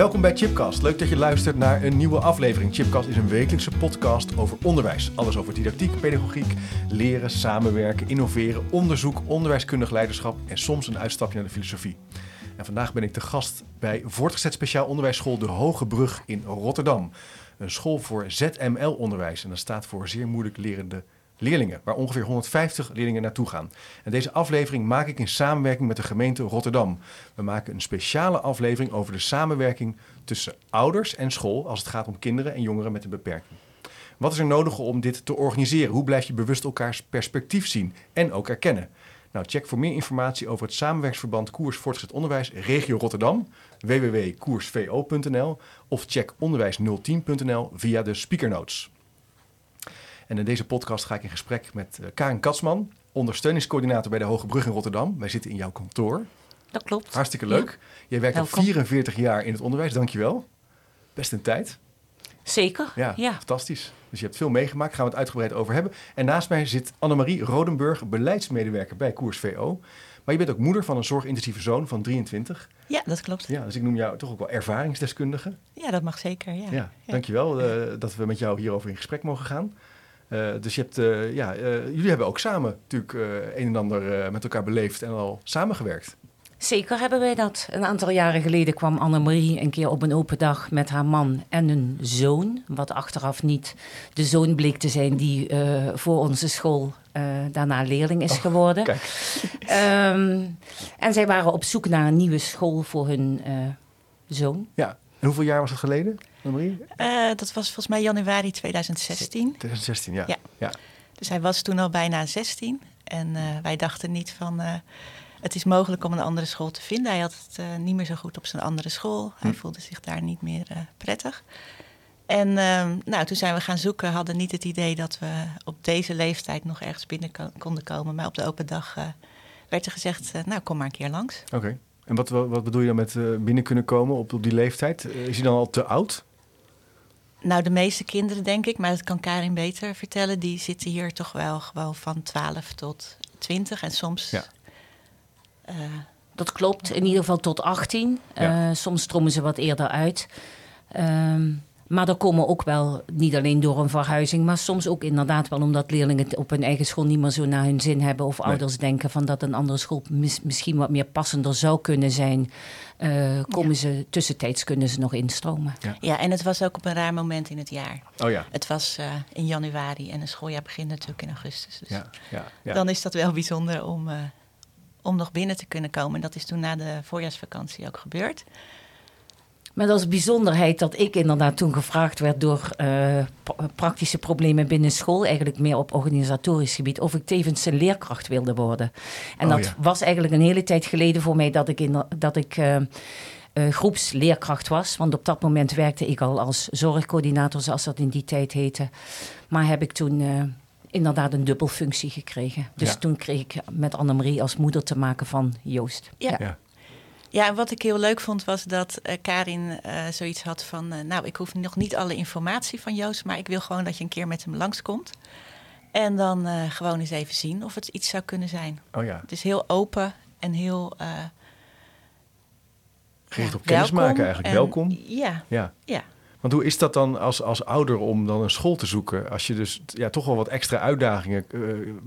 Welkom bij Chipcast. Leuk dat je luistert naar een nieuwe aflevering. Chipcast is een wekelijkse podcast over onderwijs. Alles over didactiek, pedagogiek, leren, samenwerken, innoveren, onderzoek, onderwijskundig leiderschap en soms een uitstapje naar de filosofie. En vandaag ben ik te gast bij Voortgezet Speciaal Onderwijsschool De Hoge Brug in Rotterdam. Een school voor ZML-onderwijs en dat staat voor zeer moeilijk lerende leerlingen, waar ongeveer 150 leerlingen naartoe gaan. En deze aflevering maak ik in samenwerking met de gemeente Rotterdam. We maken een speciale aflevering over de samenwerking tussen ouders en school als het gaat om kinderen en jongeren met een beperking. Wat is er nodig om dit te organiseren? Hoe blijf je bewust elkaars perspectief zien en ook erkennen? Nou, check voor meer informatie over het samenwerksverband Koers Voortgezet Onderwijs Regio Rotterdam, www.koersvo.nl of check onderwijs010.nl via de speakernotes. En in deze podcast ga ik in gesprek met uh, Karin Katsman, ondersteuningscoördinator bij de Hoge Brug in Rotterdam. Wij zitten in jouw kantoor. Dat klopt. Hartstikke leuk. Jij werkt al 44 jaar in het onderwijs, dankjewel. Best een tijd. Zeker, ja, ja. Fantastisch. Dus je hebt veel meegemaakt, daar gaan we het uitgebreid over hebben. En naast mij zit Annemarie Rodenburg, beleidsmedewerker bij Koers VO. Maar je bent ook moeder van een zorgintensieve zoon van 23. Ja, dat klopt. Ja, dus ik noem jou toch ook wel ervaringsdeskundige. Ja, dat mag zeker, ja. ja, dankjewel uh, dat we met jou hierover in gesprek mogen gaan. Uh, dus je hebt, uh, ja, uh, jullie hebben ook samen natuurlijk een en ander met elkaar beleefd en al samengewerkt. Zeker hebben wij dat. Een aantal jaren geleden kwam Annemarie een keer op een open dag met haar man en een zoon. Wat achteraf niet de zoon bleek te zijn die voor onze school daarna leerling is oh, geworden. Um, en zij waren op zoek naar een nieuwe school voor hun zoon. Ja, en hoeveel jaar was het geleden? Uh, dat was volgens mij januari 2016. 2016, ja. ja. Dus hij was toen al bijna 16. En uh, wij dachten niet van... Uh, het is mogelijk om een andere school te vinden. Hij had het niet meer zo goed op zijn andere school. Hij hm. voelde zich daar niet meer prettig. En ehm, nou, toen zijn we gaan zoeken. Hadden niet het idee dat we op deze leeftijd nog ergens binnen konden komen. Maar op de open dag werd er gezegd... nou, kom maar een keer langs. Oké. En wat, wat, bedoel je dan met binnen kunnen komen op, op die leeftijd? is hij dan al te oud? Nou, de meeste kinderen denk ik, maar dat kan Karin beter vertellen. Die zitten hier toch wel gewoon van 12 tot 20 en soms. Ja. Uh, dat klopt, in ieder geval tot 18. Ja. Uh, soms stromen ze wat eerder uit. Um, maar er komen ook wel, niet alleen door een verhuizing, maar soms ook inderdaad wel omdat leerlingen het op hun eigen school niet meer zo naar hun zin hebben. Of ouders denken van dat een andere school misschien wat meer passender zou kunnen zijn. Uh, komen ze tussentijds kunnen ze nog instromen. Ja. ja. en het was ook op een raar moment in het jaar. Oh ja. Het was uh, in januari en een schooljaar begint natuurlijk in augustus. Dus ja, ja, ja. dan is dat wel bijzonder om, uh, om nog binnen te kunnen komen. En dat is toen na de voorjaarsvakantie ook gebeurd. Met als bijzonderheid dat ik inderdaad toen gevraagd werd door uh, praktische problemen binnen school, eigenlijk meer op organisatorisch gebied, of ik tevens een leerkracht wilde worden. En oh, dat ja. was eigenlijk een hele tijd geleden voor mij dat ik, in, dat ik uh, uh, groepsleerkracht was. Want op dat moment werkte ik al als zorgcoördinator, zoals dat in die tijd heette. Maar heb ik toen inderdaad een dubbelfunctie gekregen. Dus ja. toen kreeg ik met Annemarie als moeder te maken van Joost. ja. ja. Ja, en wat ik heel leuk vond was dat uh, Karin uh, zoiets had van... Uh, nou, ik hoef nog niet alle informatie van Joost... maar ik wil gewoon dat je een keer met hem langskomt. En dan gewoon eens even zien of het iets zou kunnen zijn. Oh ja. Het is heel open en heel... Gericht ja, op kennismaken eigenlijk. En, welkom. Ja, ja. ja. Want hoe is dat dan als, als ouder om dan een school te zoeken? Als je dus ja, toch wel wat extra uitdagingen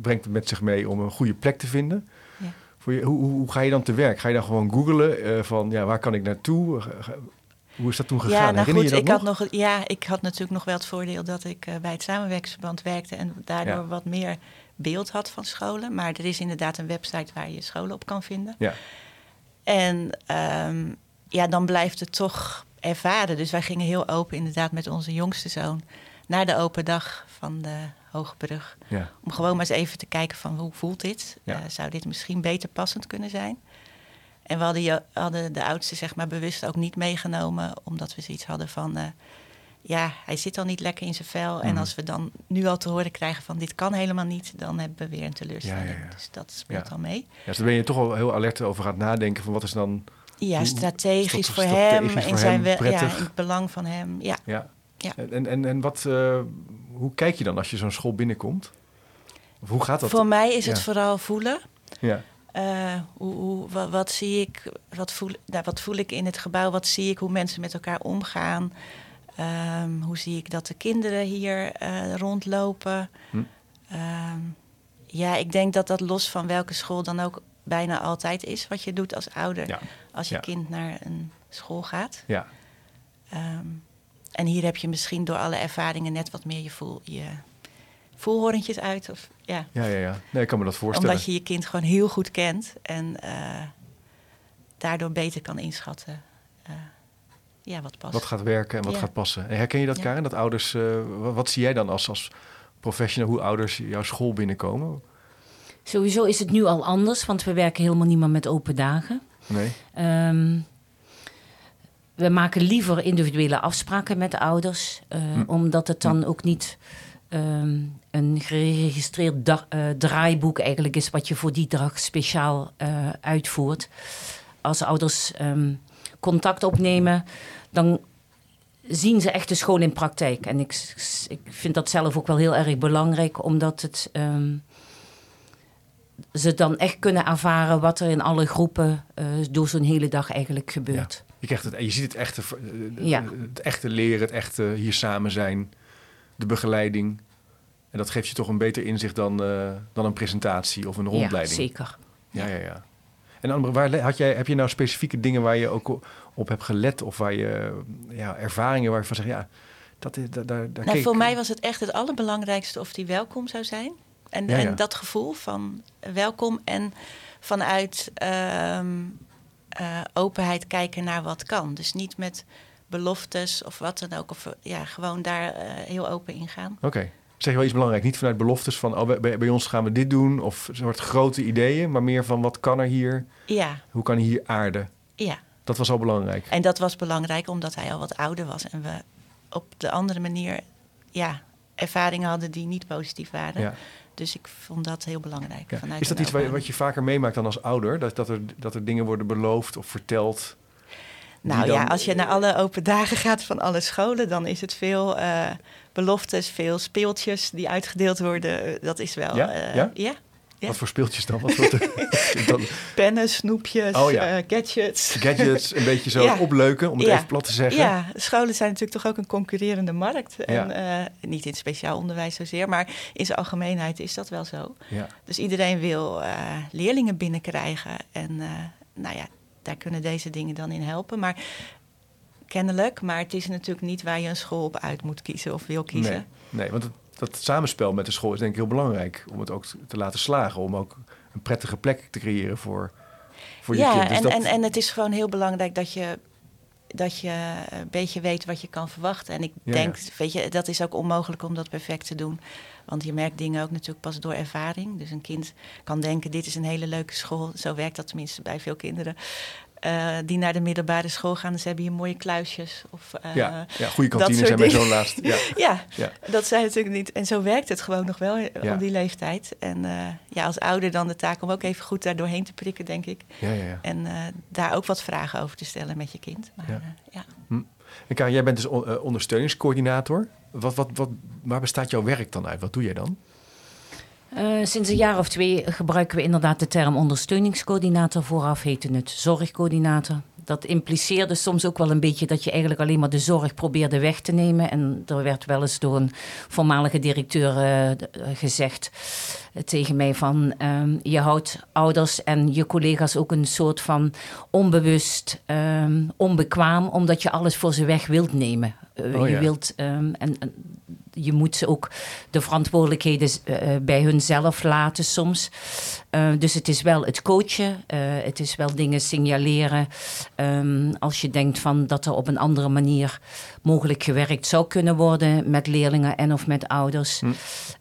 brengt met zich mee om een goede plek te vinden... Voor je, hoe, hoe, ga je dan te werk? Ga je dan gewoon googlen uh, van ja, waar kan ik naartoe? Hoe is dat toen gegaan? Ja, nou Herinner goed, je dat ik nog? Had nog? Ja, ik had natuurlijk nog wel het voordeel dat ik uh, bij het samenwerkingsverband werkte en daardoor ja. wat meer beeld had van scholen. Maar er is inderdaad een website waar je scholen op kan vinden. Ja. En um, ja, dan blijft het toch ervaren. Dus wij gingen heel open inderdaad met onze jongste zoon naar de open dag van de Ja. Om gewoon maar eens even te kijken van hoe voelt dit? Ja. Uh, zou dit misschien beter passend kunnen zijn? En we hadden, hadden, de oudste zeg maar bewust ook niet meegenomen, omdat we zoiets hadden van... Uh, ja, hij zit al niet lekker in zijn vel. Mm. En als we dan nu al te horen krijgen van dit kan helemaal niet, dan hebben we weer een teleurstelling. Ja, ja, dus dat speelt al mee. Ja, dus dan ben je toch al heel alert over gaan nadenken van wat is dan... Ja, strategisch voor hem, in, zijn hem, ja, in het belang van hem. Ja. ja. En, en, en wat, uh, hoe kijk je dan als je zo'n school binnenkomt? Of hoe gaat dat? Voor mij is het vooral voelen. Ja. Eh, hoe, hoe, wat, wat zie ik, wat voel, nou, wat voel ik in het gebouw? Wat zie ik hoe mensen met elkaar omgaan? Ehm, hoe zie ik dat de kinderen hier eh, rondlopen? Hm. Ehm, ja, ik denk dat dat los van welke school dan ook bijna altijd is wat je doet als ouder. Ja. Als je Ja. kind naar een school gaat. Ja. Ehm, en hier heb je misschien door alle ervaringen net wat meer je, voel, je voelhorentjes uit. Of, ja, Ja, ja, ja. Nee, ik kan me dat voorstellen. omdat je je kind gewoon heel goed kent en eh, daardoor beter kan inschatten eh, ja, wat past. Wat gaat werken en wat Ja. gaat passen. En herken je dat, Ja. Karen? Dat ouders, eh, wa- wat, zie jij dan als, als professional, hoe ouders jouw school binnenkomen? Sowieso is het nu al anders, want we werken helemaal niet meer met open dagen. Nee? Ehm, we maken liever individuele afspraken met de ouders, eh, Hm. omdat het dan ook niet ehm, een geregistreerd da- eh, draaiboek eigenlijk is wat je voor die dag speciaal eh, uitvoert. Als ouders ehm, contact opnemen, dan zien ze echt de school in praktijk. En ik, ik vind dat zelf ook wel heel erg belangrijk, omdat het. ehm, ze dan echt kunnen ervaren wat er in alle groepen door zo'n hele dag eigenlijk gebeurt. Je, krijgt het, je ziet het echte, ver- eh, Ja. het echte leren, het echte hier samen zijn, de begeleiding. En dat geeft je toch een beter inzicht dan, eh, dan een presentatie of een Ja, rondleiding. zeker. Ja, ja, ja. En waar had jij, heb je nou specifieke dingen waar je ook op hebt gelet? Of waar je ja, ervaringen waar je van zegt, ja, dat is, daar, daar, daar Nou, keek- voor mij was het echt het allerbelangrijkste of die welkom zou zijn. En, Ja, ja. en dat gevoel van welkom en vanuit ehm, eh, openheid kijken naar wat kan. Dus niet met beloftes of wat dan ook. Of eh, ja, gewoon daar eh, heel open in gaan. Oké. Zeg je wel iets belangrijk. Niet vanuit beloftes van, oh, bij, bij ons gaan we dit doen. Of soort grote ideeën. Maar meer van, wat kan er hier? Ja, Hoe kan hier aarde? ja. Dat was al belangrijk. En dat was belangrijk omdat hij al wat ouder was. En we op de andere manier ja, ervaringen hadden die niet positief waren. Ja. Dus ik vond dat heel belangrijk. Ja. vanuit Is dat iets open- wat je vaker meemaakt dan als ouder? Dat, dat, er, dat er dingen worden beloofd of verteld? Nou dan- ja, als je naar alle open dagen gaat van alle scholen, dan is het veel eh, beloftes, veel speeltjes die uitgedeeld worden. Eh, Dat is wel. Ja? eh, Ja? ja. Ja. Wat voor speeltjes dan? Wat dan Pennen, snoepjes, Oh ja. eh, gadgets. gadgets een beetje zo Ja. opleuken, om het even plat te zeggen? Ja, scholen zijn natuurlijk toch ook een concurrerende markt. En eh, niet in speciaal onderwijs zozeer, maar in zijn algemeenheid is dat wel zo. Ja. Dus iedereen wil eh, leerlingen binnenkrijgen. En nou ja, daar kunnen deze dingen dan in helpen. Maar kennelijk, maar het is natuurlijk niet waar je een school op uit moet kiezen of wil kiezen. Nee, nee, want het, dat samenspel met de school is denk ik heel belangrijk. Om het ook te laten slagen. Om ook een prettige plek te creëren voor, voor je ja, kind. Dus en, dat- en, en het is gewoon heel belangrijk dat je, dat je een beetje weet wat je kan verwachten. En ik Ja, denk, weet je, dat is ook onmogelijk om dat perfect te doen. Want je merkt dingen ook natuurlijk pas door ervaring. Dus een kind kan denken, dit is een hele leuke school. Zo werkt dat tenminste bij veel kinderen. eh, die naar de middelbare school gaan. Ze hebben hier mooie kluisjes. Of, eh, ja, ja, goede kantines soort zijn bij zo'n laatst. Ja, Ja, ja. dat zijn natuurlijk niet. En zo werkt het gewoon nog wel Ja. op die leeftijd. En eh, ja, als ouder dan de taak om ook even goed daar doorheen te prikken, denk ik. ja, ja, ja. En eh, daar ook wat vragen over te stellen met je kind. Maar, Ja. eh, ja. En jij bent dus eh, ondersteuningscoördinator. Wat, wat, wat, waar bestaat jouw werk dan uit? Wat doe jij dan? Eh, sinds een jaar of twee gebruiken we inderdaad de term ondersteuningscoördinator. Vooraf heette het zorgcoördinator. Dat impliceerde soms ook wel een beetje dat je eigenlijk alleen maar de zorg probeerde weg te nemen. En er werd wel eens door een voormalige directeur eh, eh, gezegd eh, tegen mij van... ehm, je houdt ouders en je collega's ook een soort van onbewust ehm, onbekwaam... omdat je alles voor ze weg wilt nemen. Oh je ja. wilt ehm, en, en je moet ze ook de verantwoordelijkheden eh, bij hunzelf laten soms. Eh, dus het is wel het coachen, eh, het is wel dingen signaleren. Ehm, als je denkt van dat er op een andere manier mogelijk gewerkt zou kunnen worden met leerlingen en of met ouders. Hm.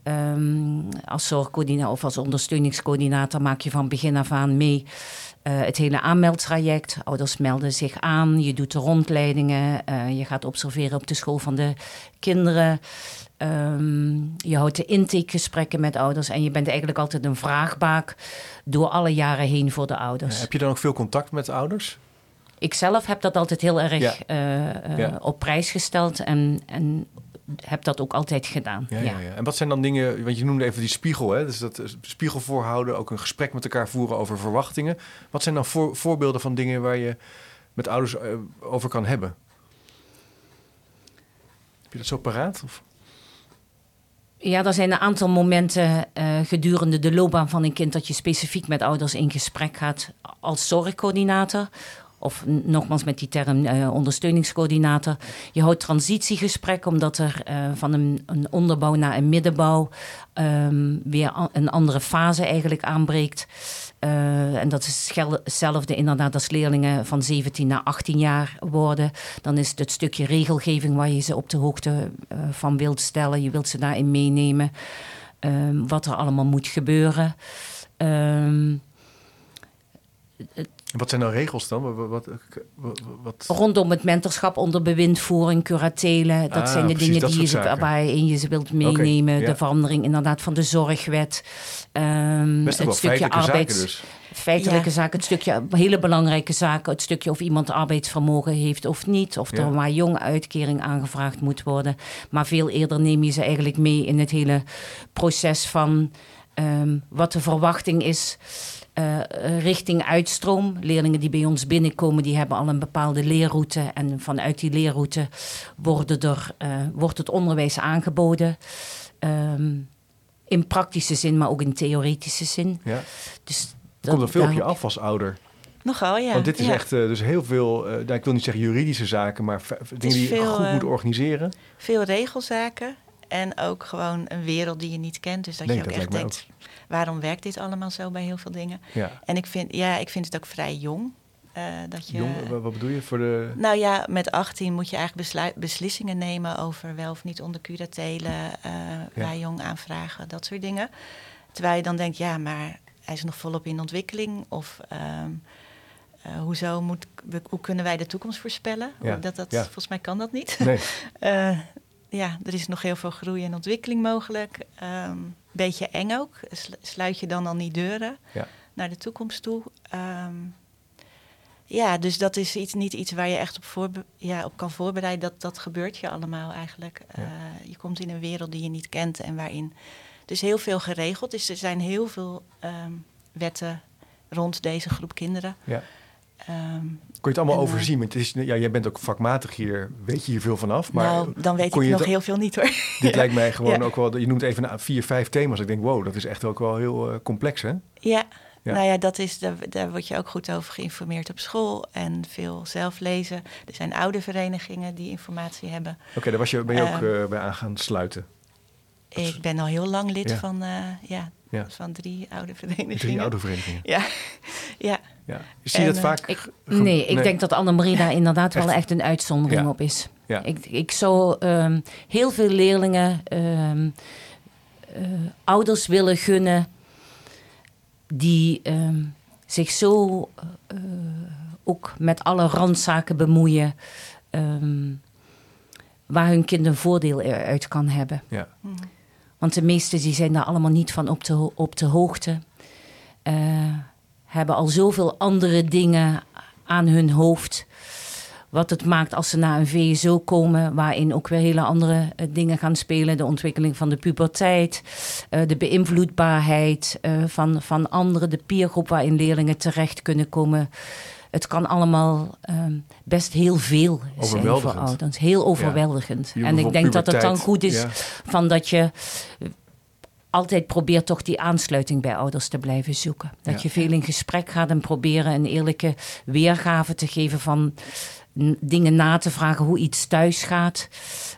Ehm, als zorgcoördinator of als ondersteuningscoördinator maak je van begin af aan mee. eh, het hele aanmeldtraject. Ouders melden zich aan. Je doet de rondleidingen. je gaat observeren op de school van de kinderen. Ehm, je houdt de intakegesprekken met ouders. En je bent eigenlijk altijd een vraagbaak door alle jaren heen voor de ouders. Heb je dan ook veel contact met de ouders? Ik zelf heb dat altijd heel erg Ja. eh, eh, Ja. op prijs gesteld. En, en heb dat ook altijd gedaan. Ja, ja. Ja, En wat zijn dan dingen, want je noemde even die spiegel, hè? dus dat eh, spiegel voorhouden, ook een gesprek met elkaar voeren over verwachtingen. Wat zijn dan voor, voorbeelden van dingen waar je met ouders over kan hebben? Heb je dat zo paraat? Of? Ja, er zijn een aantal momenten uh, gedurende de loopbaan van een kind dat je specifiek met ouders in gesprek gaat als zorgcoördinator. Of nogmaals met die term uh, ondersteuningscoördinator. Je houdt transitiegesprek omdat er uh, van een, een, onderbouw naar een middenbouw um, weer een andere fase eigenlijk aanbreekt. Uh, en dat is hetzelfde inderdaad als leerlingen van 17 naar 18 jaar worden. Dan is het het stukje regelgeving waar je ze op de hoogte uh, van wilt stellen. Je wilt ze daarin meenemen. Um, wat er allemaal moet gebeuren. Um, het, wat zijn nou regels dan? Wat, wat, wat, Rondom het mentorschap onder bewindvoering, curatelen. Dat Ah, zijn de precies, dingen die je, waarin je ze wilt meenemen. ja. De verandering inderdaad van de zorgwet. Ehm, wel het stukje feitelijke arbeids... zaken dus. Feitelijke Ja. zaken, het stukje hele belangrijke zaken. Het stukje of iemand arbeidsvermogen heeft of niet. Of Ja. er maar jong uitkering aangevraagd moet worden. Maar veel eerder neem je ze eigenlijk mee in het hele proces van ehm, wat de verwachting is. Eh, richting uitstroom. Leerlingen die bij ons binnenkomen, die hebben al een bepaalde leerroute. En vanuit die leerroute worden er, eh, wordt het onderwijs aangeboden. Ehm, in praktische zin, maar ook in theoretische zin. Ja. Dus Komt er veel op je af als ouder? Nogal, ja. Want dit is Ja. echt eh, dus heel veel, eh, nou, ik wil niet zeggen juridische zaken, maar dingen die je goed eh, moet organiseren. Veel regelzaken en ook gewoon een wereld die je niet kent. Dus dat Nee, je ook dat echt denkt, waarom werkt dit allemaal zo bij heel veel dingen? Ja. En ik vind, ja, ik vind het ook vrij jong. eh, dat je, Jong, wa- wat bedoel je voor de... Nou ja, met 18 moet je eigenlijk beslissingen nemen over wel of niet onder curatelen, eh bij jong aanvragen, dat soort dingen. Terwijl je dan denkt, ja, maar hij is nog volop in ontwikkeling. Of ehm, eh, hoezo moet, hoe kunnen wij de toekomst voorspellen? Ja, Dat, dat, ja. Volgens mij kan dat niet. Nee, ja, er is nog heel veel groei en ontwikkeling mogelijk. Ehm beetje eng ook. Slu- Sluit je dan al niet deuren Ja. naar de toekomst toe? Ehm, ja, dus dat is iets, niet iets waar je echt op, voorbe- ja, op kan voorbereiden. Dat, dat gebeurt je allemaal eigenlijk. Ja. Eh, je komt in een wereld die je niet kent en waarin... Dus heel veel geregeld. Dus er zijn heel veel ehm, wetten rond deze groep kinderen. ja. Ehm, Kon je het allemaal En, eh, overzien? Want het is, ja, jij bent ook vakmatig hier, weet je hier veel vanaf. Maar nou, dan weet ik je nog heel veel niet hoor. dit lijkt mij gewoon Ja. ook wel... Je noemt even vier, vijf thema's. Ik denk, wow, dat is echt ook wel heel eh, complex, hè? Ja, Ja. nou ja, dat is, daar, daar word je ook goed over geïnformeerd op school en veel zelf lezen. Er zijn oude verenigingen die informatie hebben. Oké, daar was je, ben je ook Ehm, eh, bij aan gaan sluiten. Ik ben al heel lang lid van, Ja. van drie oude verenigingen. Drie oude verenigingen. Ja, ja. Zie je En, dat eh, vaak? Ik, nee, ik denk dat Annemarie daar inderdaad wel Echt? een uitzondering Ja. op is. Ja. Ik, ik zou ehm, heel veel leerlingen ehm, eh, ouders willen gunnen die ehm, zich zo eh, ook met alle randzaken bemoeien, ehm, waar hun kind een voordeel uit kan hebben. Ja. Want de meesten die zijn daar allemaal niet van op de, op de hoogte. Eh, hebben al zoveel andere dingen aan hun hoofd. Wat het maakt als ze naar een VSO komen, waarin ook weer hele andere eh, dingen gaan spelen. De ontwikkeling van de puberteit, eh, de beïnvloedbaarheid eh, van, van anderen, de peergroep waarin leerlingen terecht kunnen komen. Het kan allemaal ehm, best heel veel zijn voor ouders. Heel overweldigend. En ik denk dat het dan goed is ja. van dat je altijd probeert toch die aansluiting bij ouders te blijven zoeken. Dat Ja. je veel in gesprek gaat en proberen een eerlijke weergave te geven van dingen na te vragen hoe iets thuis gaat.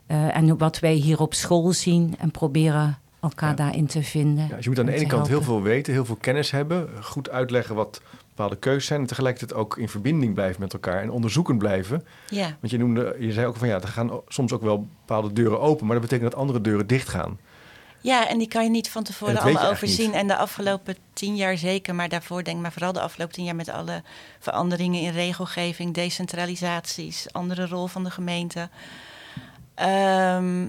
eh, en wat wij hier op school zien en proberen elkaar Ja. daarin te vinden. Ja, dus je moet aan de en ene kant heel veel weten, heel veel kennis hebben, goed uitleggen wat bepaalde keuzes zijn en tegelijkertijd ook in verbinding blijven met elkaar en onderzoekend blijven. ja. Want je noemde, je zei ook van ja, er gaan soms ook wel bepaalde deuren open, maar dat betekent dat andere deuren dicht gaan. Ja, en die kan je niet van En tevoren allemaal overzien. En de afgelopen tien jaar zeker, maar daarvoor denk ik, maar vooral de afgelopen tien jaar met alle veranderingen in regelgeving, decentralisaties, andere rol van de gemeente. Ehm,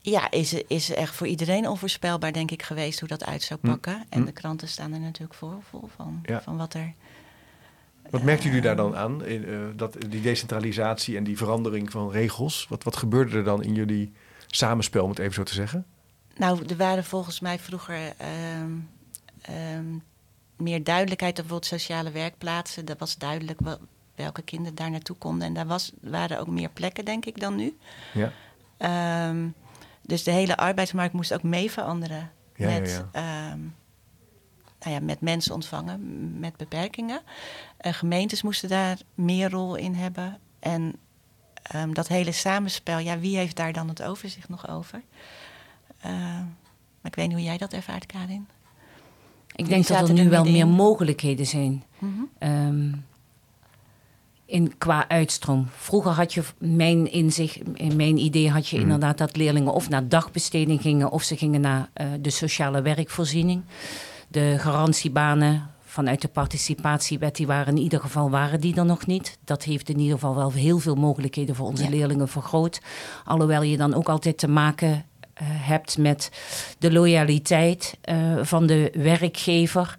ja, is, is echt voor iedereen onvoorspelbaar, denk ik, geweest hoe dat uit zou Hm. pakken. En Hm. de kranten staan er natuurlijk voor, vol van, Ja. van wat er. Wat merkten jullie daar dan aan, in, eh, dat, die decentralisatie en die verandering van regels? Wat, wat gebeurde er dan in jullie samenspel, om het even zo te zeggen? Nou, er waren volgens mij vroeger ehm, ehm, meer duidelijkheid op bijvoorbeeld sociale werkplaatsen. Dat was duidelijk welke kinderen daar naartoe konden. En daar was, waren ook meer plekken, denk ik, dan nu. Ja. Ehm, dus de hele arbeidsmarkt moest ook mee veranderen. Ja, met, ja, nou ja, met mensen ontvangen met beperkingen. Uh, gemeentes moesten daar meer rol in hebben. En dat hele samenspel, ja, wie heeft daar dan het overzicht nog over? Uh, maar ik weet niet hoe jij dat ervaart, Karin. Ik denk dat er nu wel meer mogelijkheden zijn. Mm in, qua uitstroom. Vroeger had je, mijn inzicht, in mijn idee had je mhm. inderdaad dat leerlingen of naar dagbesteding gingen of ze gingen naar uh, de sociale werkvoorziening. De garantiebanen vanuit de participatiewet, die waren in ieder geval waren die er nog niet. Dat heeft in ieder geval wel heel veel mogelijkheden voor onze leerlingen vergroot. Alhoewel je dan ook altijd te maken eh, hebt met de loyaliteit uh, van de werkgever.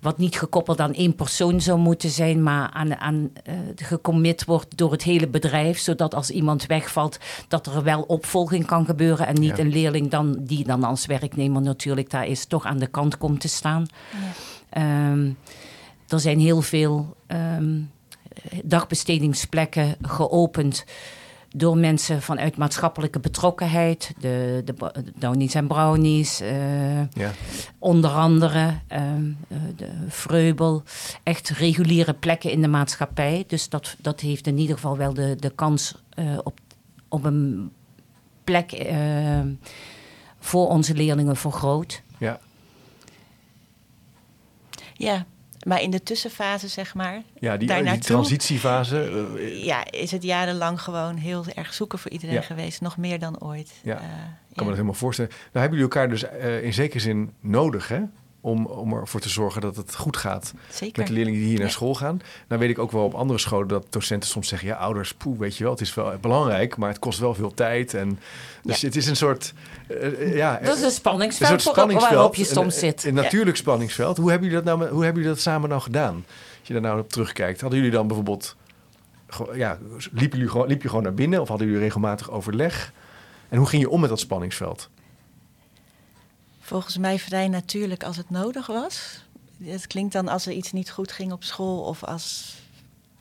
Wat niet gekoppeld aan één persoon zou moeten zijn, maar aan, aan uh, gecommit wordt door het hele bedrijf. Zodat als iemand wegvalt, dat er wel opvolging kan gebeuren. En niet een leerling dan, die dan als werknemer natuurlijk daar is, toch aan de kant komt te staan. Ja. Um, er zijn heel veel um, dagbestedingsplekken geopend door mensen vanuit maatschappelijke betrokkenheid. De, de, de Downies en Brownies, uh, ja. onder andere uh, de Vreubel. Echt reguliere plekken in de maatschappij. Dus dat, dat heeft in ieder geval wel de, de kans uh, op, op een plek voor onze leerlingen vergroot. Ja. Ja, maar in de tussenfase, zeg maar. Ja, die, die transitiefase. Uh, ja, is het jarenlang gewoon heel erg zoeken voor iedereen geweest. Nog meer dan ooit. Ja, uh, ik kan me dat helemaal voorstellen. Nou hebben jullie elkaar dus uh, in zekere zin nodig, hè? Om, om ervoor te zorgen dat het goed gaat Zeker. met de leerlingen die hier naar school gaan. Nou weet ik ook wel op andere scholen dat docenten soms zeggen... ja, ouders, poeh, weet je wel, het is wel belangrijk... maar het kost wel veel tijd. En, dus het is een soort... Uh, ja, dat is een spanningsveld, een soort spanningsveld waarop je soms zit. Een, natuurlijk spanningsveld. Hoe hebben jullie dat nou hoe hebben jullie dat samen nou gedaan? Als je daar nou op terugkijkt. Hadden jullie dan bijvoorbeeld... Ja, liepen jullie gewoon, liep je gewoon naar binnen of hadden jullie regelmatig overleg? En hoe ging je om met dat spanningsveld? Volgens mij vrij natuurlijk als het nodig was. Het klinkt dan als er iets niet goed ging op school of als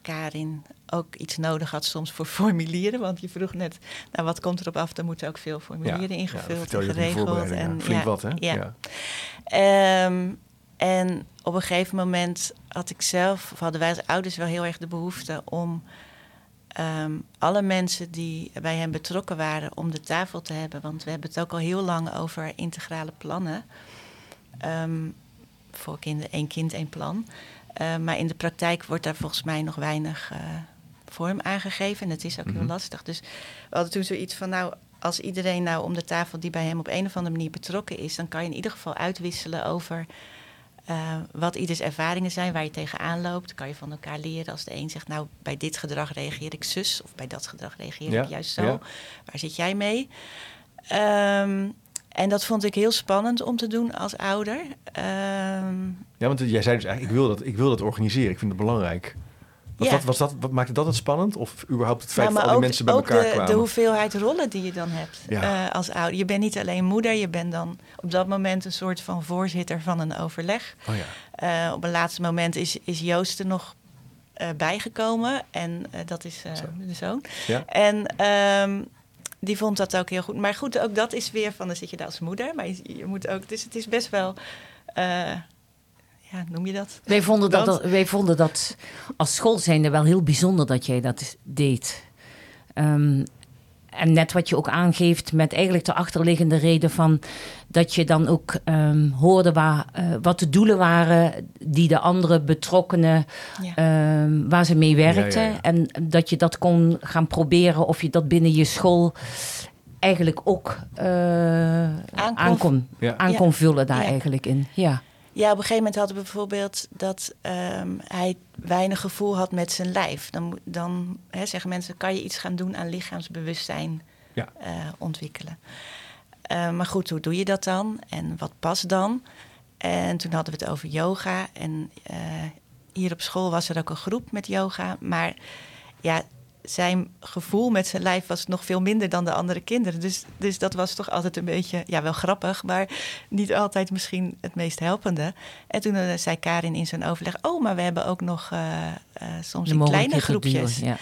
Karin ook iets nodig had soms voor formulieren. Want je vroeg net, nou wat komt erop af? Er moeten ook veel formulieren ingevuld en geregeld. En, Flink wat, hè? Ja. Um, en op een gegeven moment had ik zelf, of hadden wij als ouders wel heel erg de behoefte om um, alle mensen die bij hem betrokken waren om de tafel te hebben. Want we hebben het ook al heel lang over integrale plannen. Um, voor kinderen, één kind, één plan. Uh, maar in de praktijk wordt daar volgens mij nog weinig uh, vorm aangegeven. En het is ook heel mhm. lastig. Dus we hadden toen zoiets van, nou, als iedereen nou om de tafel die bij hem op een of andere manier betrokken is, dan kan je in ieder geval uitwisselen over uh, wat ieders ervaringen zijn, waar je tegenaan loopt. Kan je van elkaar leren. Als de een zegt, nou, bij dit gedrag reageer ik zus. Of bij dat gedrag reageer ik juist zo. Waar zit jij mee? Um, en dat vond ik heel spannend om te doen als ouder. Um, ja, want jij zei dus eigenlijk, ik wil dat, ik wil dat organiseren. Ik vind het belangrijk. Was, ja. dat, was dat, wat maakte dat het spannend? Of überhaupt het feit dat al die mensen bij elkaar de, kwamen? de hoeveelheid rollen die je dan hebt uh, als ouder. Je bent niet alleen moeder, je bent dan op dat moment een soort van voorzitter van een overleg. Oh ja. uh, op een laatste moment is, is Joost er nog uh, bijgekomen. En dat is de zoon. En um, die vond dat ook heel goed. Maar goed, ook dat is weer van, dan zit je daar als moeder. Maar je, je moet ook, dus het is best wel ja, noem je dat? Wij vonden dat, wij vonden dat als school zijnde wel heel bijzonder dat jij dat deed. Um, en net wat je ook aangeeft met eigenlijk de achterliggende reden van dat je dan ook um, hoorde waar, uh, wat de doelen waren die de andere betrokkenen, ja. um, waar ze mee werkten. Ja, ja, en dat je dat kon gaan proberen of je dat binnen je school eigenlijk ook uh, aan kon, aan kon vullen daar eigenlijk in. Ja. Ja, op een gegeven moment hadden we bijvoorbeeld dat um, hij weinig gevoel had met zijn lijf. Dan, dan hè, zeggen mensen, kan je iets gaan doen aan lichaamsbewustzijn ja. uh, ontwikkelen. Uh, maar goed, hoe doe je dat dan? En wat past dan? En toen hadden we het over yoga. En uh, hier op school was er ook een groep met yoga. Maar ja, zijn gevoel met zijn lijf was nog veel minder dan de andere kinderen. Dus, dus dat was toch altijd een beetje, ja, wel grappig, maar niet altijd misschien het meest helpende. En toen uh, zei Karin in zijn overleg: Oh, maar we hebben ook nog uh, uh, soms in kleine groepjes. Duwen, ja.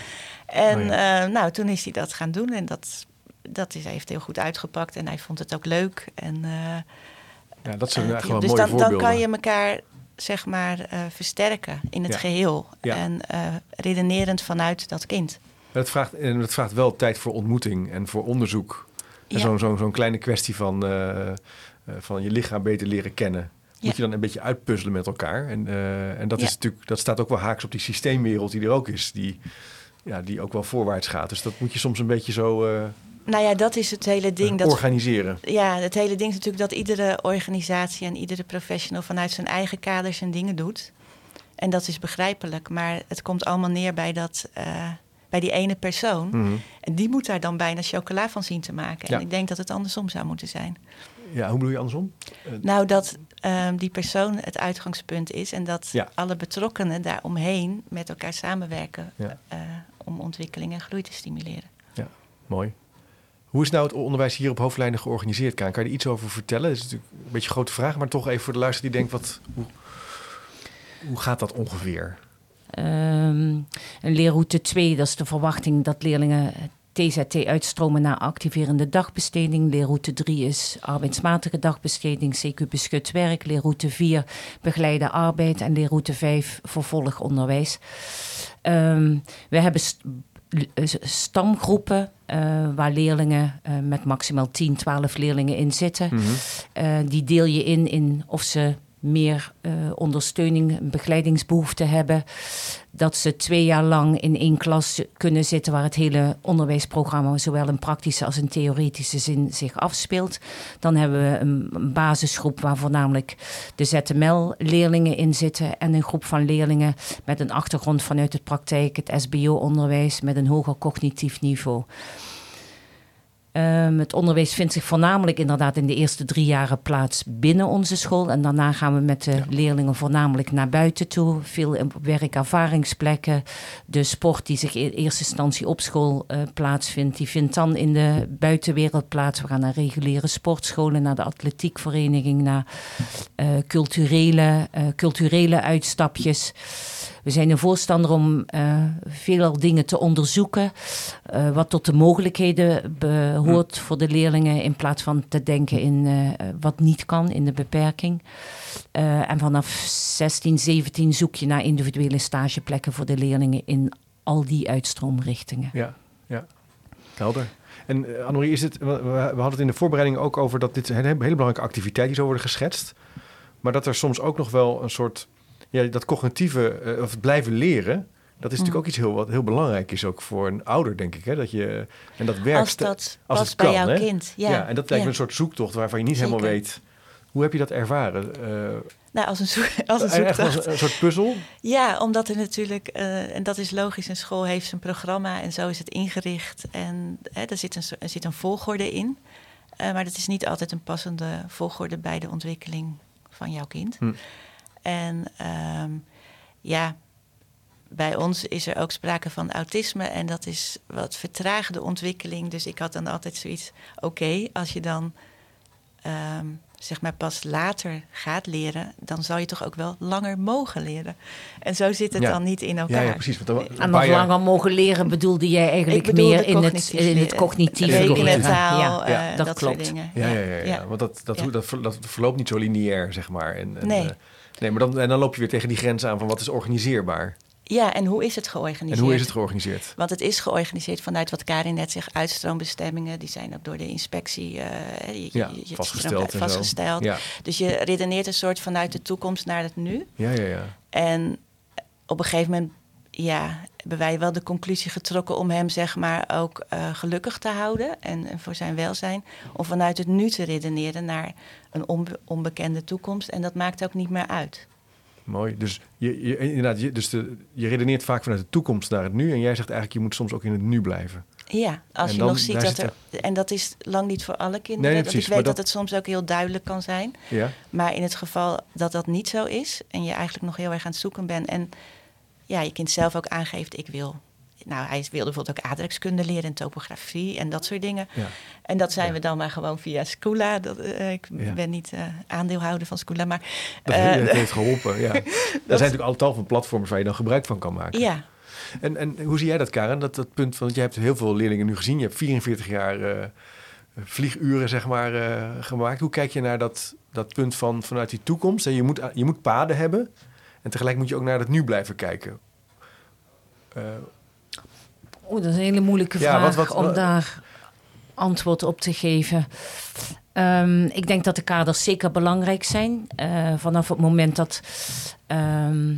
En oh ja. nou, toen is hij dat gaan doen en dat, dat is, hij heeft heel goed uitgepakt en hij vond het ook leuk. En, ja, dat zijn eigenlijk dus wel mooie dan, voorbeelden. dan kan je elkaar zeg maar uh, versterken in het Ja. geheel. Ja. En uh, redenerend vanuit dat kind. Het vraagt, en het vraagt wel tijd voor ontmoeting en voor onderzoek. En Ja. zo'n kleine kwestie van, eh, eh, van je lichaam beter leren kennen. Moet je dan een beetje uitpuzzelen met elkaar. En, eh, en dat, Ja. is natuurlijk, dat staat ook wel haaks op die systeemwereld die er ook is. Die, ja, die ook wel voorwaarts gaat. Dus dat moet je soms een beetje zo eh, Nou ja, dat is het hele ding. Dat, organiseren. ja, het hele ding is natuurlijk dat iedere organisatie en iedere professional vanuit zijn eigen kaders zijn dingen doet. En dat is begrijpelijk. Maar het komt allemaal neer bij, dat, bij die ene persoon. Mhm. En die moet daar dan bijna chocola van zien te maken. Ja. En ik denk dat het andersom zou moeten zijn. Ja, hoe bedoel je andersom? Eh, Nou, dat ehm, die persoon het uitgangspunt is en dat Ja. alle betrokkenen daaromheen met elkaar samenwerken Ja. eh, om ontwikkeling en groei te stimuleren. Mooi. Hoe is nou het onderwijs hier op hoofdlijnen georganiseerd, Kaan? Kan je er iets over vertellen? Dat is natuurlijk een beetje een grote vraag, maar toch even voor de luisteraar die denkt, wat, hoe, hoe gaat dat ongeveer? Ehm, een leerroute 2, dat is de verwachting dat leerlingen TZT uitstromen naar activerende dagbesteding. Leerroute 3 is arbeidsmatige dagbesteding, CQ beschut werk. Leerroute 4 begeleide arbeid en leerroute 5 vervolgonderwijs. Ehm, we hebben st- eh, stamgroepen eh, waar leerlingen eh, met maximaal 10, 12 leerlingen in zitten. Mhm. Die deel je in in of ze meer eh, ondersteuning, begeleidingsbehoefte hebben. Dat ze twee jaar lang in één klas kunnen zitten waar het hele onderwijsprogramma, zowel in praktische als in theoretische zin, zich afspeelt. Dan hebben we een, een basisgroep waar voornamelijk de ZML-leerlingen in zitten. En een groep van leerlingen met een achtergrond vanuit het praktijk, het SBO-onderwijs, met een hoger cognitief niveau. Ehm, het onderwijs vindt zich voornamelijk inderdaad in de eerste drie jaren plaats binnen onze school. En daarna gaan we met de Ja. leerlingen voornamelijk naar buiten toe. Veel werkervaringsplekken. De sport die zich in eerste instantie op school eh, plaatsvindt, die vindt dan in de buitenwereld plaats. We gaan naar reguliere sportscholen, naar de atletiekvereniging, naar eh, culturele, eh, culturele uitstapjes. We zijn een voorstander om eh veel dingen te onderzoeken, eh, wat tot de mogelijkheden behoort voor de leerlingen, in plaats van te denken in eh, wat niet kan, in de beperking. Eh, en vanaf 16, 17 zoek je naar individuele stageplekken voor de leerlingen in al die uitstroomrichtingen. Ja, ja. Helder. En uh, Annemarie, is het, we, hadden het in de voorbereiding ook over dat dit een hele, belangrijke activiteit die zou worden geschetst. Maar dat er soms ook nog wel een soort, ja, dat cognitieve, eh, of het blijven leren, dat is natuurlijk Mm. ook iets heel, wat heel belangrijk is ook voor een ouder, denk ik. Hè? Dat je, en dat werkt. Als dat als het bij kan, jouw hè? kind. Ja, Ja, en dat lijkt me een soort zoektocht waarvan je niet Zeker. helemaal weet. Hoe heb je dat ervaren? Eh, Nou, als een, als een echt zoektocht. als een, soort puzzel? Ja, omdat er natuurlijk, eh, en dat is logisch, een school heeft zijn programma en zo is het ingericht. En hè, er, zit een, er zit een volgorde in. Eh, maar dat is niet altijd een passende volgorde bij de ontwikkeling van jouw kind. Hm. En ehm, ja, bij ons is er ook sprake van autisme en dat is wat vertraagde ontwikkeling. Dus ik had dan altijd zoiets, oké, als je dan ehm, zeg maar pas later gaat leren, dan zal je toch ook wel langer mogen leren. En zo zit het Ja. dan niet in Ja, elkaar. ja, precies. Want En nog jaar- langer mogen leren bedoelde jij eigenlijk meer in het, in het leren. taal, Ja, eh, dat dat, klopt. soort dingen. Ja, ja, ja, ja. want dat, dat, Ja. dat, dat verloopt niet zo lineair, zeg maar. En, en, Nee. eh, nee, maar dan, en dan loop je weer tegen die grens aan van wat is organiseerbaar. Ja, en hoe is het georganiseerd? En hoe is het georganiseerd? Want het is georganiseerd vanuit wat Karin net zegt, uitstroombestemmingen. Die zijn ook door de inspectie eh, je- Ja, je- je- vastgesteld. Ja, Dus je redeneert een soort vanuit de toekomst naar het nu. ja, ja. ja. En op een gegeven moment ja, hebben wij wel de conclusie getrokken om hem zeg maar ook eh, gelukkig te houden en, en voor zijn welzijn. Om vanuit het nu te redeneren naar een onbe- onbekende toekomst. En dat maakt ook niet meer uit. Mooi. Dus, je, je, inderdaad, je, dus de, je redeneert vaak vanuit de toekomst naar het nu. En jij zegt eigenlijk, je moet soms ook in het nu blijven. Ja, als En je nog ziet dat er. En dat is lang niet voor alle kinderen. Nee, nee, precies, ik weet dat, dat- het soms ook heel duidelijk kan zijn. Ja, Maar in het geval dat dat niet zo is en je eigenlijk nog heel erg aan het zoeken bent en ja, je kind zelf ook aangeeft: ik wil, Nou, hij wilde bijvoorbeeld ook aardrijkskunde leren en topografie en dat soort dingen. Ja. En dat zijn Ja. we dan maar gewoon via Scula. Dat, eh, ik Ja. ben niet eh, aandeelhouder van Scula, maar Dat, eh, heeft- heeft geholpen, ja. Er zijn natuurlijk al tal van platforms waar je dan gebruik van kan maken. ja. En, en hoe zie jij dat, Karen? Dat, dat punt van, jij hebt heel veel leerlingen nu gezien. Je hebt 44 jaar eh, vlieguren, zeg maar, eh, gemaakt. Hoe kijk je naar dat, dat punt van vanuit die toekomst? En je, moet, je moet paden hebben. En tegelijk moet je ook naar het nu blijven kijken. Eh, Oeh, dat is een hele moeilijke Ja, vraag wat- wat- om wat- daar antwoord op te geven. Ehm, ik denk dat de kaders zeker belangrijk zijn. Eh, vanaf het moment dat ehm,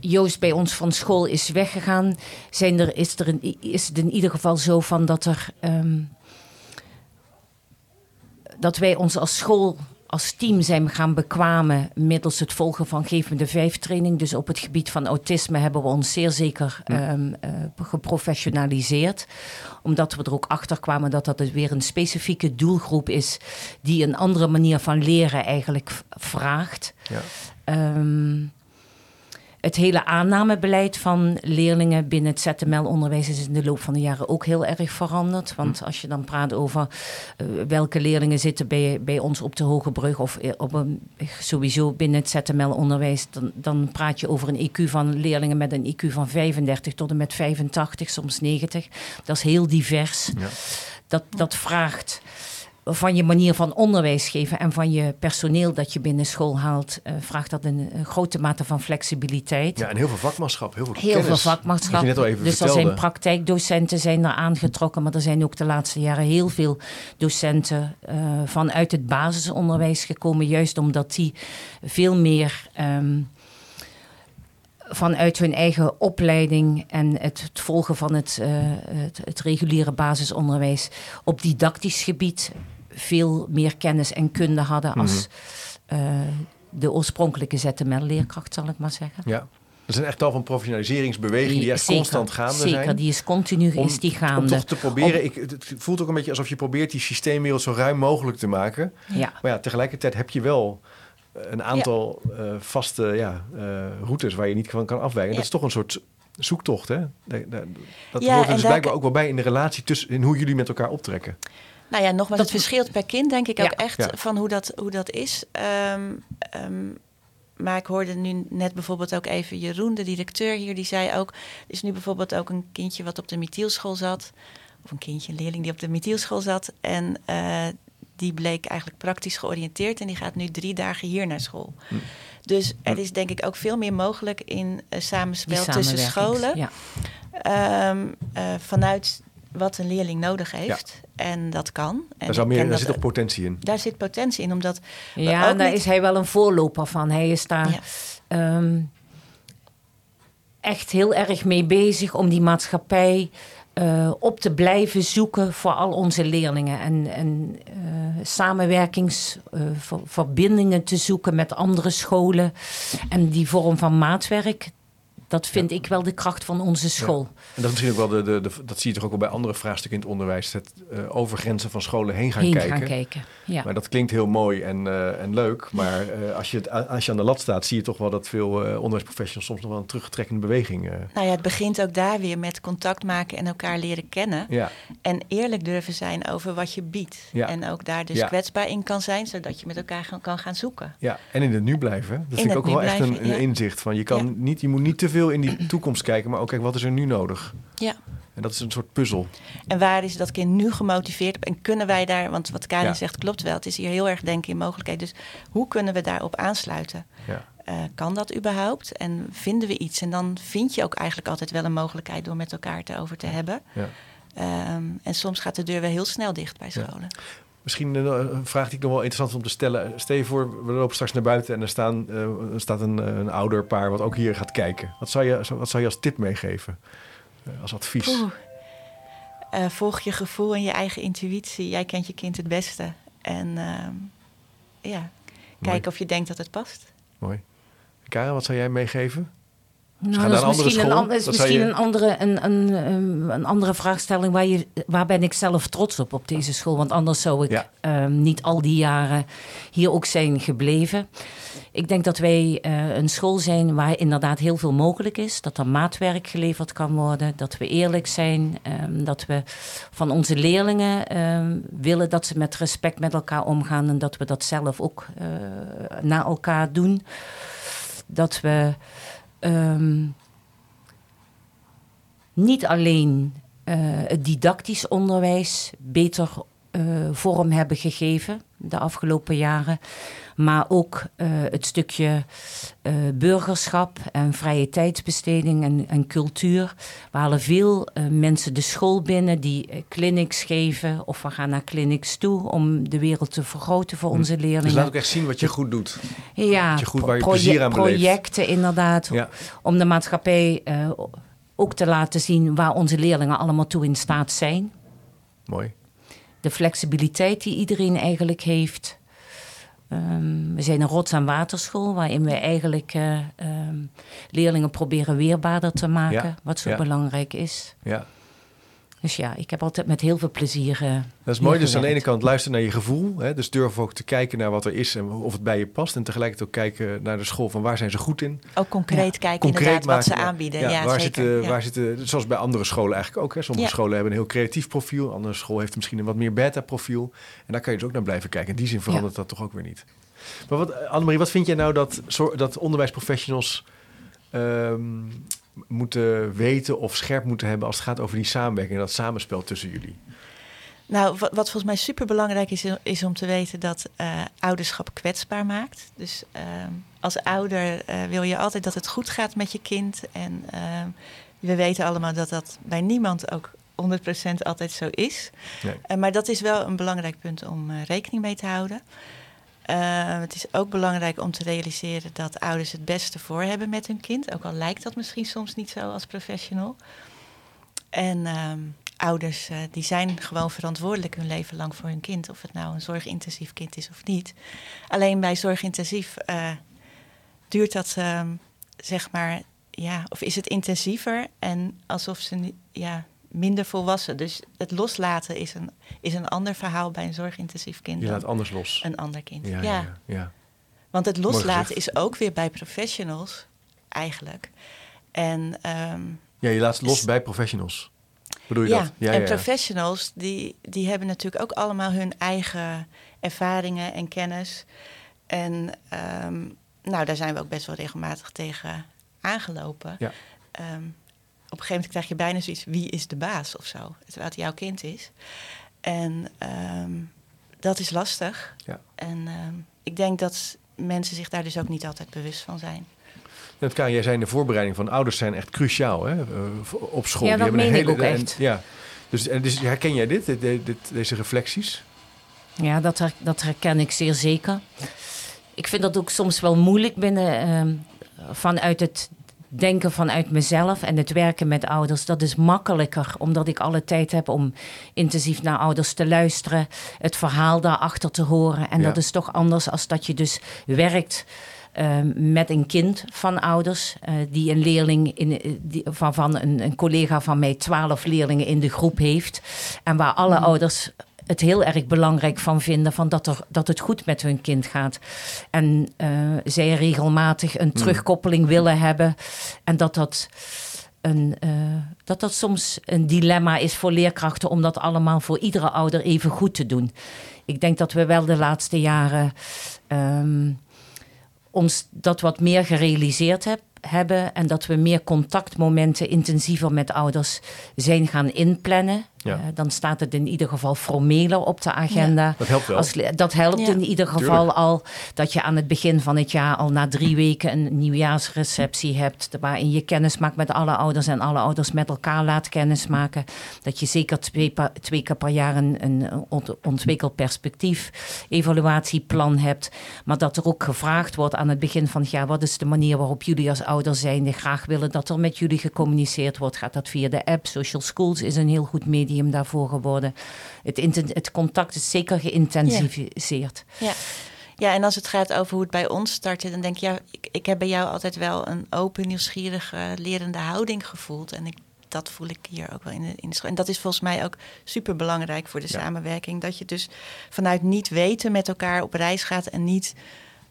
Joost bij ons van school is weggegaan, zijn er, is, er een, is het in ieder geval zo van dat er. ehm, dat wij ons als school, als team zijn gaan bekwamen middels het volgen van Geef me de Vijf training. Dus op het gebied van autisme hebben we ons zeer zeker ehm, eh, geprofessionaliseerd. Omdat we er ook achter kwamen dat dat dus weer een specifieke doelgroep is die een andere manier van leren eigenlijk vraagt. ja. Ehm, het hele aannamebeleid van leerlingen binnen het ZML-onderwijs is in de loop van de jaren ook heel erg veranderd. Want als je dan praat over eh, welke leerlingen zitten bij, bij ons op de Hoge Brug of eh, op een, sowieso binnen het ZML-onderwijs, dan, dan praat je over een IQ van leerlingen met een IQ van 35 tot en met 85, soms 90. Dat is heel divers. Ja. Dat, dat vraagt van je manier van onderwijs geven en van je personeel dat je binnen school haalt, eh, vraagt dat een, een grote mate van flexibiliteit. ja, en heel veel vakmanschap, heel veel Heel kennis. veel vakmanschap. Wat je net al even dus er vertelde. zijn praktijkdocenten zijn er aangetrokken, maar er zijn ook de laatste jaren heel veel docenten eh, vanuit het basisonderwijs gekomen, juist omdat die veel meer ehm, vanuit hun eigen opleiding en het, het volgen van het, eh, het, het reguliere basisonderwijs op didactisch gebied veel meer kennis en kunde hadden als Mhm. eh, de oorspronkelijke ZML-leerkracht, zal ik maar zeggen. Ja. Er zijn echt al van professionaliseringsbewegingen die echt Zeker, constant gaande zeker, zijn. die is continu Om- is die Om gaande. toch te proberen, ik, het voelt ook een beetje alsof je probeert die systeemwereld zo ruim mogelijk te maken. ja. Maar ja, tegelijkertijd heb je wel een aantal eh, vaste ja, eh, routes waar je niet van kan afwijken. Ja. Dat is toch een soort zoektocht, hè? Da- da- Dat Ja, hoort er dus blijkbaar ook wel bij in de relatie tussen in hoe jullie met elkaar optrekken. Nou ja, nogmaals, Dat- het verschilt per kind denk ik Ja. ook echt Ja. van hoe dat, hoe dat is. Ehm, ehm, maar ik hoorde nu net bijvoorbeeld ook even Jeroen, de directeur hier, die zei ook... er is nu bijvoorbeeld ook een kindje wat op de Mithielschool zat. Of een kindje, een leerling die op de Mithielschool zat. En eh, die bleek eigenlijk praktisch georiënteerd en die gaat nu drie dagen hier naar school. Hm. Dus er is denk ik ook veel meer mogelijk in eh, samenspel tussen scholen. Ja. Ehm, eh, vanuit wat een leerling nodig heeft. En dat kan. En Daar, meer, dat- zit toch potentie in. daar zit potentie in, omdat Ja, ook daar niet- is hij wel een voorloper van. Hij is daar Ja. ehm, echt heel erg mee bezig om die maatschappij eh, op te blijven zoeken voor al onze leerlingen. En, en eh, samenwerkingsverbindingen te zoeken met andere scholen. En die vorm van maatwerk, dat vind ik wel de kracht van onze school. En dat is misschien ook wel de, de, de- dat zie je toch ook wel bij andere vraagstukken in het onderwijs. Het eh, over grenzen van scholen heen gaan Heen kijken. gaan kijken. Ja. Maar dat klinkt heel mooi en, eh, en leuk. Maar eh, als, je het, als je aan de lat staat, zie je toch wel dat veel eh, onderwijsprofessionals soms nog wel een terugtrekkende beweging. eh, nou ja, het begint ook daar weer met contact maken en elkaar leren kennen. ja, En eerlijk durven zijn over wat je biedt. Ja. En ook daar dus Ja. kwetsbaar in kan zijn, zodat je met elkaar gaan- kan gaan zoeken. ja, en in het nu blijven. Dat vind ik ook wel echt een, een ja. inzicht. Van je, kan Ja. niet, je moet niet te veel in die toekomst kijken, maar ook kijken wat is er nu nodig. Ja. En dat is een soort puzzel. En waar is dat kind nu gemotiveerd op? En kunnen wij daar, want wat Karin Ja. zegt klopt wel, het is hier heel erg denken in mogelijkheid. Dus hoe kunnen we daarop aansluiten? Ja. Eh, kan dat überhaupt? En vinden we iets? En dan vind je ook eigenlijk altijd wel een mogelijkheid door met elkaar het over te hebben. Ja. Ehm, en soms gaat de deur wel heel snel dicht bij Ja. Misschien een, een vraag die ik nog wel interessant om te stellen. Stel je voor, we lopen straks naar buiten en er, staan, eh, staat een, eh, een ouder paar wat ook hier gaat kijken. Wat zou je, wat zou je als tip meegeven? Eh, als advies? Eh, volg je gevoel en je eigen intuïtie. Jij kent je kind het beste. En ehm, ja, Mooi. kijk of je denkt dat het past. Mooi. Karen, wat zou jij meegeven? Nou, dat is misschien, een, is misschien een, andere, een, een, een, andere vraagstelling waar, je, waar ben ik zelf trots op op deze school. Want anders zou ik ehm, niet al die jaren hier ook zijn gebleven. Ik denk dat wij uh, een school zijn waar inderdaad heel veel mogelijk is. Dat er maatwerk geleverd kan worden. Dat we eerlijk zijn. Um, dat we van onze leerlingen um, willen dat ze met respect met elkaar omgaan. En dat we dat zelf ook uh, naar elkaar doen. Dat we um, niet alleen uh, het didactisch onderwijs beter uh, vorm hebben gegeven de afgelopen jaren, maar ook uh, het stukje uh, burgerschap en vrije tijdsbesteding en, en cultuur. We halen veel uh, mensen de school binnen die clinics geven of we gaan naar clinics toe om de wereld te vergroten voor hm. onze leerlingen. Dus laat ook echt zien wat je goed doet. Ja, wat je goed, waar je plezier aan beleeft. projecten inderdaad. Ja. Om de maatschappij ook te laten zien waar onze leerlingen allemaal toe in staat zijn. Mooi. De flexibiliteit die iedereen eigenlijk heeft. Um, we zijn een rots- en waterschool waarin we eigenlijk uh, um, leerlingen proberen weerbaarder te maken, ja, wat zo ja. belangrijk is. Ja. Dus ja, ik heb altijd met heel veel plezier. Uh, dat is mooi. Dus aan de ene kant luisteren naar je gevoel. Hè? Dus durf ook te kijken naar wat er is en of het bij je past. En tegelijkertijd ook kijken naar de school van waar zijn ze goed in. Ook concreet ja. kijken concreet inderdaad maken, wat ze aanbieden. Ja, waar, zeker. Zitten, waar zitten, zoals bij andere scholen eigenlijk ook. Hè? Sommige scholen hebben een heel creatief profiel. Andere school heeft misschien een wat meer beta profiel. En daar kan je dus ook naar blijven kijken. In die zin verandert dat toch ook weer niet. Maar wat, Annemarie, wat vind jij nou dat, dat onderwijsprofessionals... Um, moeten weten of scherp moeten hebben als het gaat over die samenwerking en dat samenspel tussen jullie? Nou, wat, wat volgens mij super belangrijk is, is om te weten dat uh, ouderschap kwetsbaar maakt. Dus uh, als ouder uh, wil je altijd dat het goed gaat met je kind. En we weten allemaal dat dat bij niemand ook 100% altijd zo is. Nee. maar dat is wel een belangrijk punt om rekening mee te houden. Uh, het is ook belangrijk om te realiseren dat ouders het beste voor hebben met hun kind. Ook al lijkt dat misschien soms niet zo als professional. En uh, ouders uh, die zijn gewoon verantwoordelijk hun leven lang voor hun kind. Of het nou een zorgintensief kind is of niet. Alleen bij zorgintensief eh, duurt dat, ehm, zeg maar, ja, of is het intensiever. En alsof ze, ja, minder volwassen. Dus het loslaten is een, is een ander verhaal bij een zorgintensief kind. Je laat anders los. Een ander kind. Ja. ja. ja, Want het loslaten is ook weer bij professionals eigenlijk. En, um, ja, je laat los bij professionals. Bedoel je ja, dat? Ja, en professionals die, die hebben natuurlijk ook allemaal hun eigen ervaringen en kennis. En um, nou, daar zijn we ook best wel regelmatig tegen aangelopen. Ja. Um, op een gegeven moment krijg je bijna zoiets, wie is de baas of zo? Terwijl het jouw kind is. En um, dat is lastig. Ja. En um, ik denk dat mensen zich daar dus ook niet altijd bewust van zijn. Het kan, jij zei de voorbereiding van ouders zijn echt cruciaal hè? Uh, op school. Ja, dat Die hebben een hele, ook echt. En, ja. Dus, dus herken jij dit, dit, dit, deze reflecties? Ja, dat, her, dat herken ik zeer zeker. Ik vind dat ook soms wel moeilijk binnen, uh, vanuit het denken vanuit mezelf en het werken met ouders, dat is makkelijker, omdat ik alle tijd heb om intensief naar ouders te luisteren, het verhaal daarachter te horen. En ja. dat is toch anders als dat je dus werkt. Uh, met een kind van ouders, uh, die een leerling in, die, van, van een, een, collega van mij twaalf leerlingen in de groep heeft. En waar alle mm. ouders het heel erg belangrijk van vinden van dat, er, dat het goed met hun kind gaat. En uh, zij regelmatig een hmm. terugkoppeling willen hebben. En dat dat, een, uh, dat dat soms een dilemma is voor leerkrachten om dat allemaal voor iedere ouder even goed te doen. Ik denk dat we wel de laatste jaren um, ons dat wat meer gerealiseerd hebben hebben en dat we meer contactmomenten intensiever met ouders zijn gaan inplannen. Ja. Uh, dan staat het in ieder geval formeler op de agenda. Ja. Dat helpt wel. Als, dat helpt ja. in ieder geval Tuurlijk. al dat je aan het begin van het jaar al na drie weken een nieuwjaarsreceptie hebt. Waarin je kennis maakt met alle ouders en alle ouders met elkaar laat kennismaken. Dat je zeker twee, twee keer per jaar een, een ontwikkeld perspectief evaluatieplan hebt. Maar dat er ook gevraagd wordt aan het begin van het jaar: wat is de manier waarop jullie als ouders zijn die graag willen dat er met jullie gecommuniceerd wordt? Gaat dat via de app? Social Schools is een heel goed medium daarvoor geworden. Het, het contact is zeker geïntensificeerd. Ja. Ja, en als het gaat over hoe het bij ons startte, dan denk ik, ja, ik, ik heb bij jou altijd wel een open, nieuwsgierige, lerende houding gevoeld. En ik, dat voel ik hier ook wel in de, in de school. En dat is volgens mij ook super belangrijk voor de Ja. samenwerking. Dat je dus vanuit niet weten met elkaar op reis gaat en niet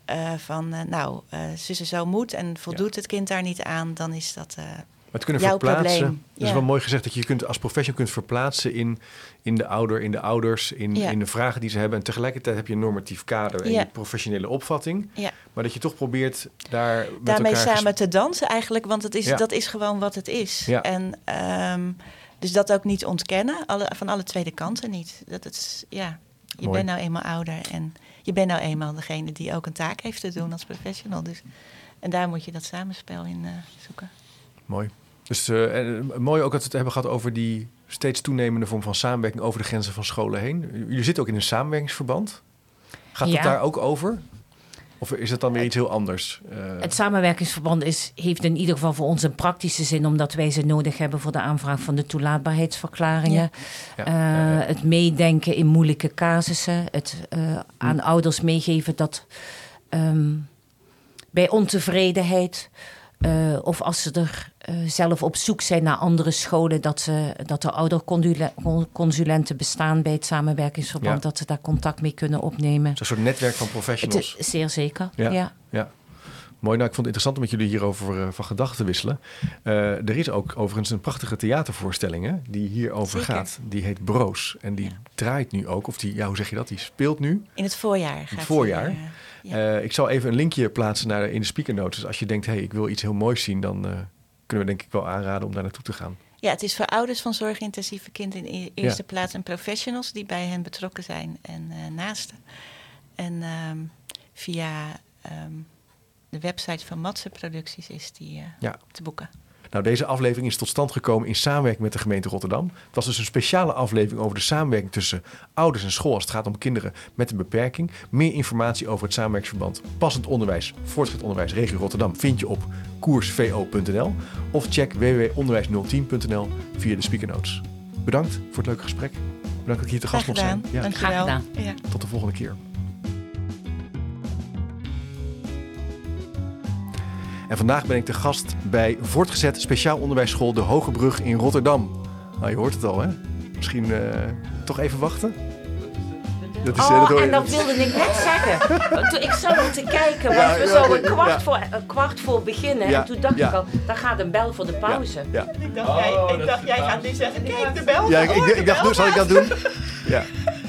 eh, van, eh, nou, zus en zo moet en voldoet het kind daar niet aan, dan is dat. Maar het kunnen Jouw verplaatsen. probleem. Dat is wel mooi gezegd dat je je kunt als professional kunt verplaatsen in, in de ouder, in de ouders, in, Ja. in de vragen die ze hebben. En tegelijkertijd heb je een normatief kader en je professionele opvatting. ja. Maar dat je toch probeert daar met daarmee samen te dansen eigenlijk, want het is, dat is gewoon wat het is. En ehm, dus dat ook niet ontkennen, alle, van alle tweede kanten niet. Dat het, ja, je Mooi. bent nou eenmaal ouder en je bent nou eenmaal degene die ook een taak heeft te doen als professional. Dus, en daar moet je dat samenspel in eh, zoeken. Mooi. Dus eh, eh, mooi ook dat we het hebben gehad over die steeds toenemende vorm van samenwerking over de grenzen van scholen heen. Jullie zitten ook in een samenwerkingsverband. Gaat het Ja. daar ook over? Of is het dan weer iets heel anders? Eh, Het samenwerkingsverband is, heeft in ieder geval voor ons een praktische zin, omdat wij ze nodig hebben voor de aanvraag van de toelaatbaarheidsverklaringen. ja, Eh, ja, ja. Het meedenken in moeilijke casussen. Het eh, aan ouders meegeven dat ehm, bij ontevredenheid. Eh, of als ze er eh, zelf op zoek zijn naar andere scholen, dat, ze, dat er ouderconsulenten bestaan bij het samenwerkingsverband, Ja. dat ze daar contact mee kunnen opnemen. Zo'n soort netwerk van Het professionals. is zeer zeker. Ja. Ja. Ja. Mooi, nou ik vond het interessant om met jullie hierover eh, van gedachten te wisselen. Eh, er is ook overigens een prachtige theatervoorstelling hè, die hierover Zeker. gaat. Die heet Broos. En die Ja. draait nu ook, of die, ja, hoe zeg je dat? Die speelt nu. In het voorjaar. gaat voorjaar? die, eh, ja. Eh, ik zal even een linkje plaatsen naar, in de speaker notes. Dus als je denkt, hé, hey, ik wil iets heel moois zien, dan eh, kunnen we denk ik wel aanraden om daar naartoe te gaan. Ja, het is voor ouders van zorgintensieve kind in eerste Ja. plaats en professionals die bij hen betrokken zijn en eh, naasten. En ehm, via ehm, de website van Matse Producties is die te boeken. Nou, deze aflevering is tot stand gekomen in samenwerking met de gemeente Rotterdam. Het was dus een speciale aflevering over de samenwerking tussen ouders en school als het gaat om kinderen met een beperking. Meer informatie over het samenwerkingsverband Passend Onderwijs, Voortgezet Onderwijs Regio Rotterdam vind je op koersvo.nl of check www.onderwijs010.nl via de speaker notes. Bedankt voor het leuke gesprek. Bedankt dat ik hier te gast mocht zijn. Ja. Graag gedaan. Ja. tot de volgende keer. En vandaag ben ik de gast bij Voortgezet Speciaal Onderwijsschool De Hoge Brug in Rotterdam. Nou, je hoort het al, hè? Misschien eh, toch even wachten? Dat is, eh, dat Oh, je- en dat wilde ik net zeggen. Toen ik zat al te kijken, want Ja, we zouden ja, kwart, ja. voor, een kwart voor beginnen. Ja, En toen dacht ja. ik al, daar gaat een bel voor de pauze. Ja, Ik dacht, jij, ik dacht jij gaat nu zeggen, kijk de bel. ja ik, ik, ik dacht, zal ik dat doen? Ja,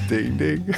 ding, ding.